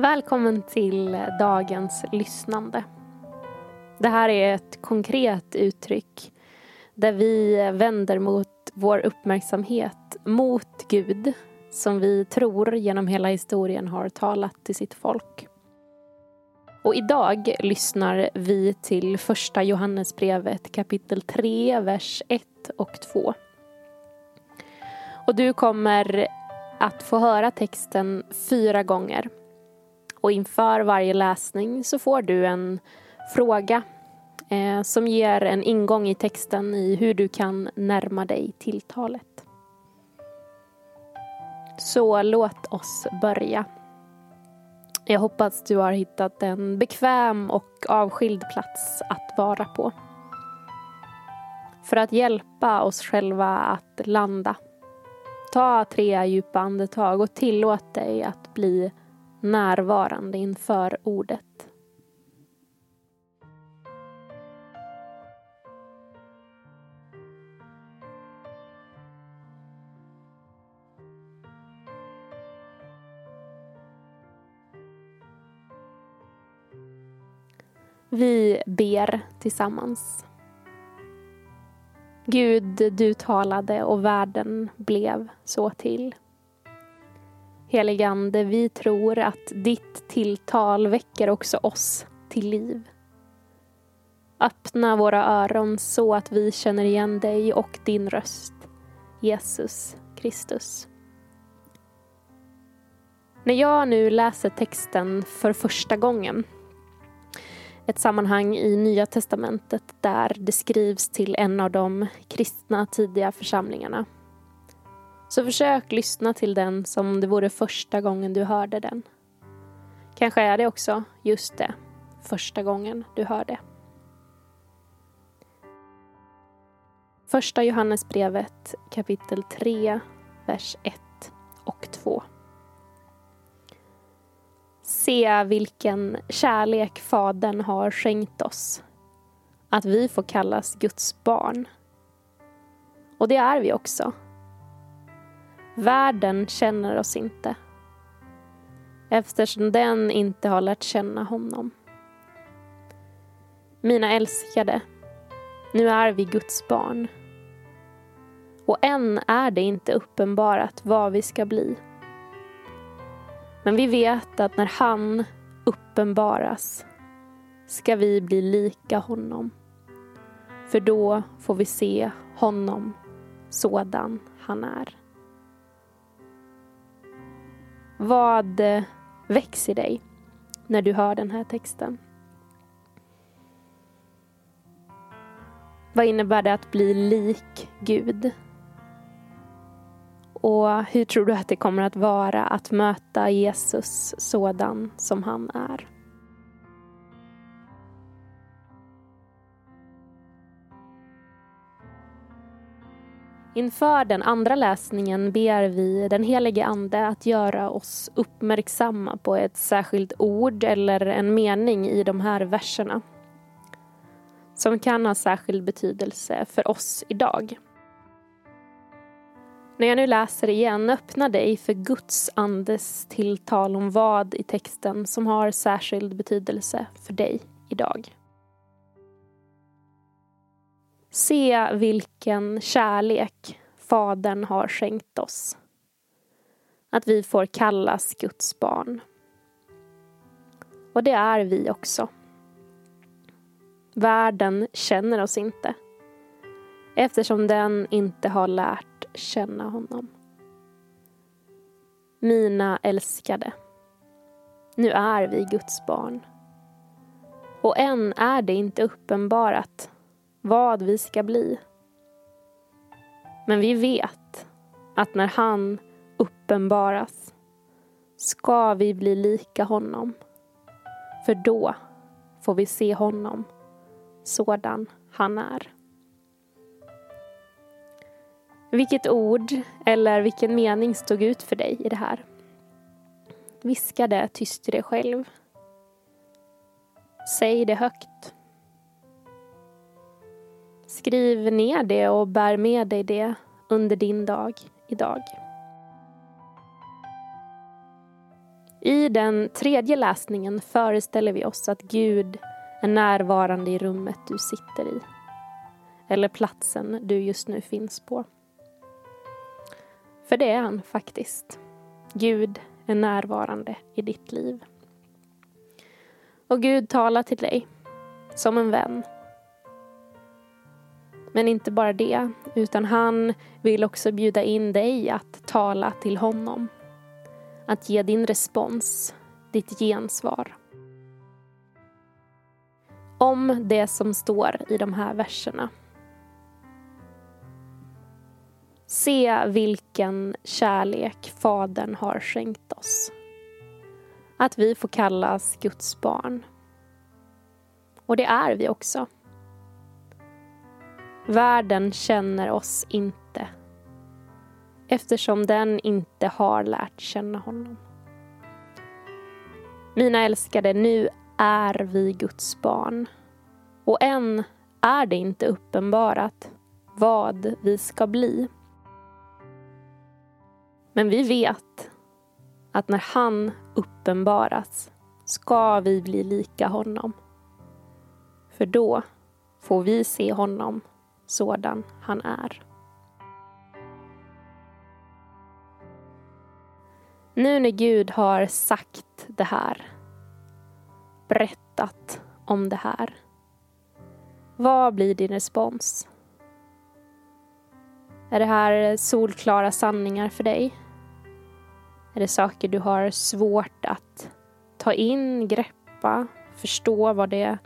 Välkommen till dagens lyssnande. Det här är ett konkret uttryck där vi vänder mot vår uppmärksamhet mot Gud som vi tror genom hela historien har talat till sitt folk. Och idag lyssnar vi till första Johannesbrevet kapitel 3, vers 1 och 2. Och du kommer att få höra texten fyra gånger. Och inför varje läsning så får du en fråga eh, som ger en ingång i texten i hur du kan närma dig tilltalet. Så låt oss börja. Jag hoppas du har hittat en bekväm och avskild plats att vara på. För att hjälpa oss själva att landa. Ta tre djupa andetag och tillåt dig att bli närvarande inför ordet. Vi ber tillsammans. Gud, du talade och världen blev så till. Heligande, vi tror att ditt tilltal väcker också oss till liv. Öppna våra öron så att vi känner igen dig och din röst, Jesus Kristus. När jag nu läser texten för första gången ett sammanhang i Nya testamentet där det skrivs till en av de kristna tidiga församlingarna. Så försök lyssna till den som det vore första gången du hörde den. Kanske är det också just det, första gången du hör det. Första Johannesbrevet kapitel 3, vers 1 och 2. Se vilken kärlek Fadern har skänkt oss. Att vi får kallas Guds barn. Och det är vi också. Världen känner oss inte eftersom den inte har lärt känna honom. Mina älskade, nu är vi Guds barn. Och än är det inte uppenbarat vad vi ska bli. Men vi vet att när han uppenbaras ska vi bli lika honom. För då får vi se honom sådan han är. Vad eh, väcks i dig när du hör den här texten? Vad innebär det att bli lik Gud? Och hur tror du att det kommer att vara att möta Jesus sådan som han är? Inför den andra läsningen ber vi den helige Ande att göra oss uppmärksamma på ett särskilt ord eller en mening i de här verserna som kan ha särskild betydelse för oss idag. När jag nu läser igen, öppna dig för Guds andes tilltal om vad i texten som har särskild betydelse för dig idag. Se vilken kärlek Fadern har skänkt oss. Att vi får kallas Guds barn. Och det är vi också. Världen känner oss inte eftersom den inte har lärt känna honom. Mina älskade, nu är vi Guds barn. Och än är det inte uppenbarat vad vi ska bli. Men vi vet att när han uppenbaras ska vi bli lika honom. För då får vi se honom sådan han är. Vilket ord eller vilken mening stod ut för dig i det här? Viska det tyst i dig själv. Säg det högt. Skriv ner det och bär med dig det under din dag idag. I den tredje läsningen föreställer vi oss att Gud är närvarande i rummet du sitter i. Eller platsen du just nu finns på. För det är han faktiskt. Gud är närvarande i ditt liv. Och Gud talar till dig som en vän. Men inte bara det, utan han vill också bjuda in dig att tala till honom. Att ge din respons, ditt gensvar. Om det som står i de här verserna. Se vilken kärlek Fadern har skänkt oss. Att vi får kallas Guds barn. Och det är vi också. Världen känner oss inte eftersom den inte har lärt känna honom. Mina älskade, nu är vi Guds barn och än är det inte uppenbarat vad vi ska bli. Men vi vet att när han uppenbaras ska vi bli lika honom. För då får vi se honom sådan han är. Nu när Gud har sagt det här, berättat om det här, vad blir din respons? Är det här solklara sanningar för dig? Är det saker du har svårt att ta in, greppa, förstå vad det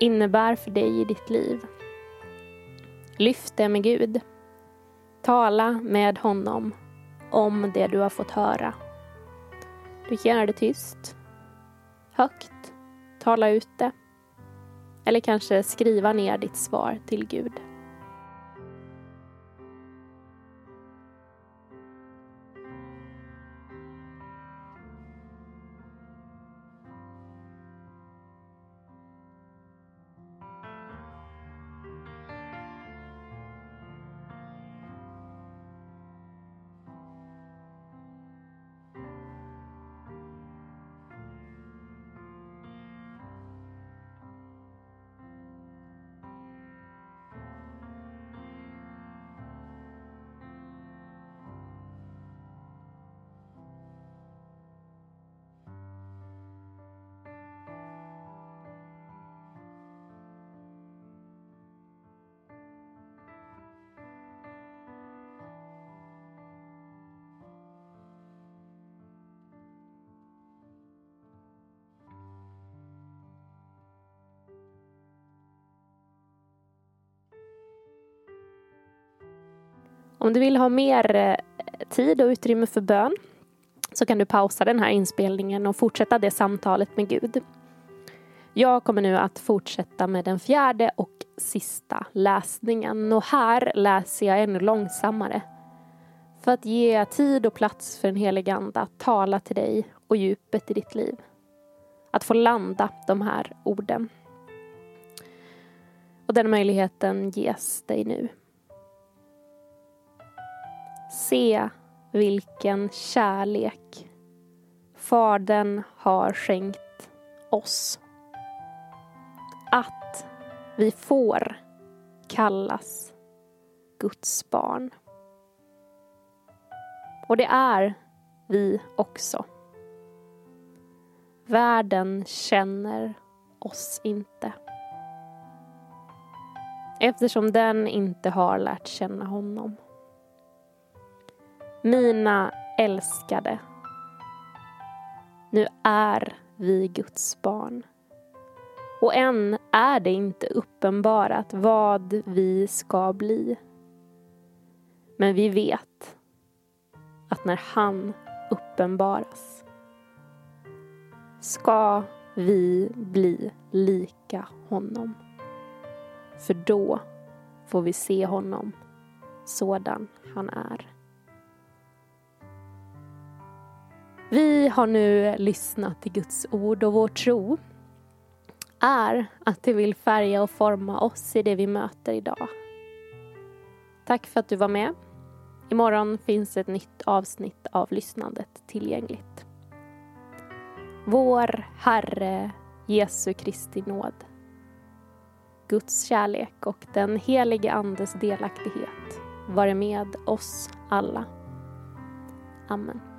innebär för dig i ditt liv? Lyft det med Gud. Tala med honom om det du har fått höra. Du kan göra det tyst, högt, tala ut det eller kanske skriva ner ditt svar till Gud. Om du vill ha mer eh, tid och utrymme för bön så kan du pausa den här inspelningen och fortsätta det samtalet med Gud. Jag kommer nu att fortsätta med den fjärde och sista läsningen och här läser jag ännu långsammare för att ge tid och plats för den helige Ande att tala till dig och djupet i ditt liv. Att få landa de här orden. Och den möjligheten ges dig nu. Se vilken kärlek Fadern har skänkt oss. Att vi får kallas Guds barn. Och det är vi också. Världen känner oss inte. Eftersom den inte har lärt känna honom. Mina älskade. Nu är vi Guds barn. Och än är det inte uppenbarat vad vi ska bli. Men vi vet att när han uppenbaras ska vi bli lika honom. För då får vi se honom sådan han är. Vi har nu lyssnat till Guds ord och vår tro är att det vill färga och forma oss i det vi möter idag. Tack för att du var med. Imorgon finns ett nytt avsnitt av lyssnandet tillgängligt. vår Herre Jesu Kristi nåd, Guds kärlek och den helige Andes delaktighet vare med oss alla. Amen.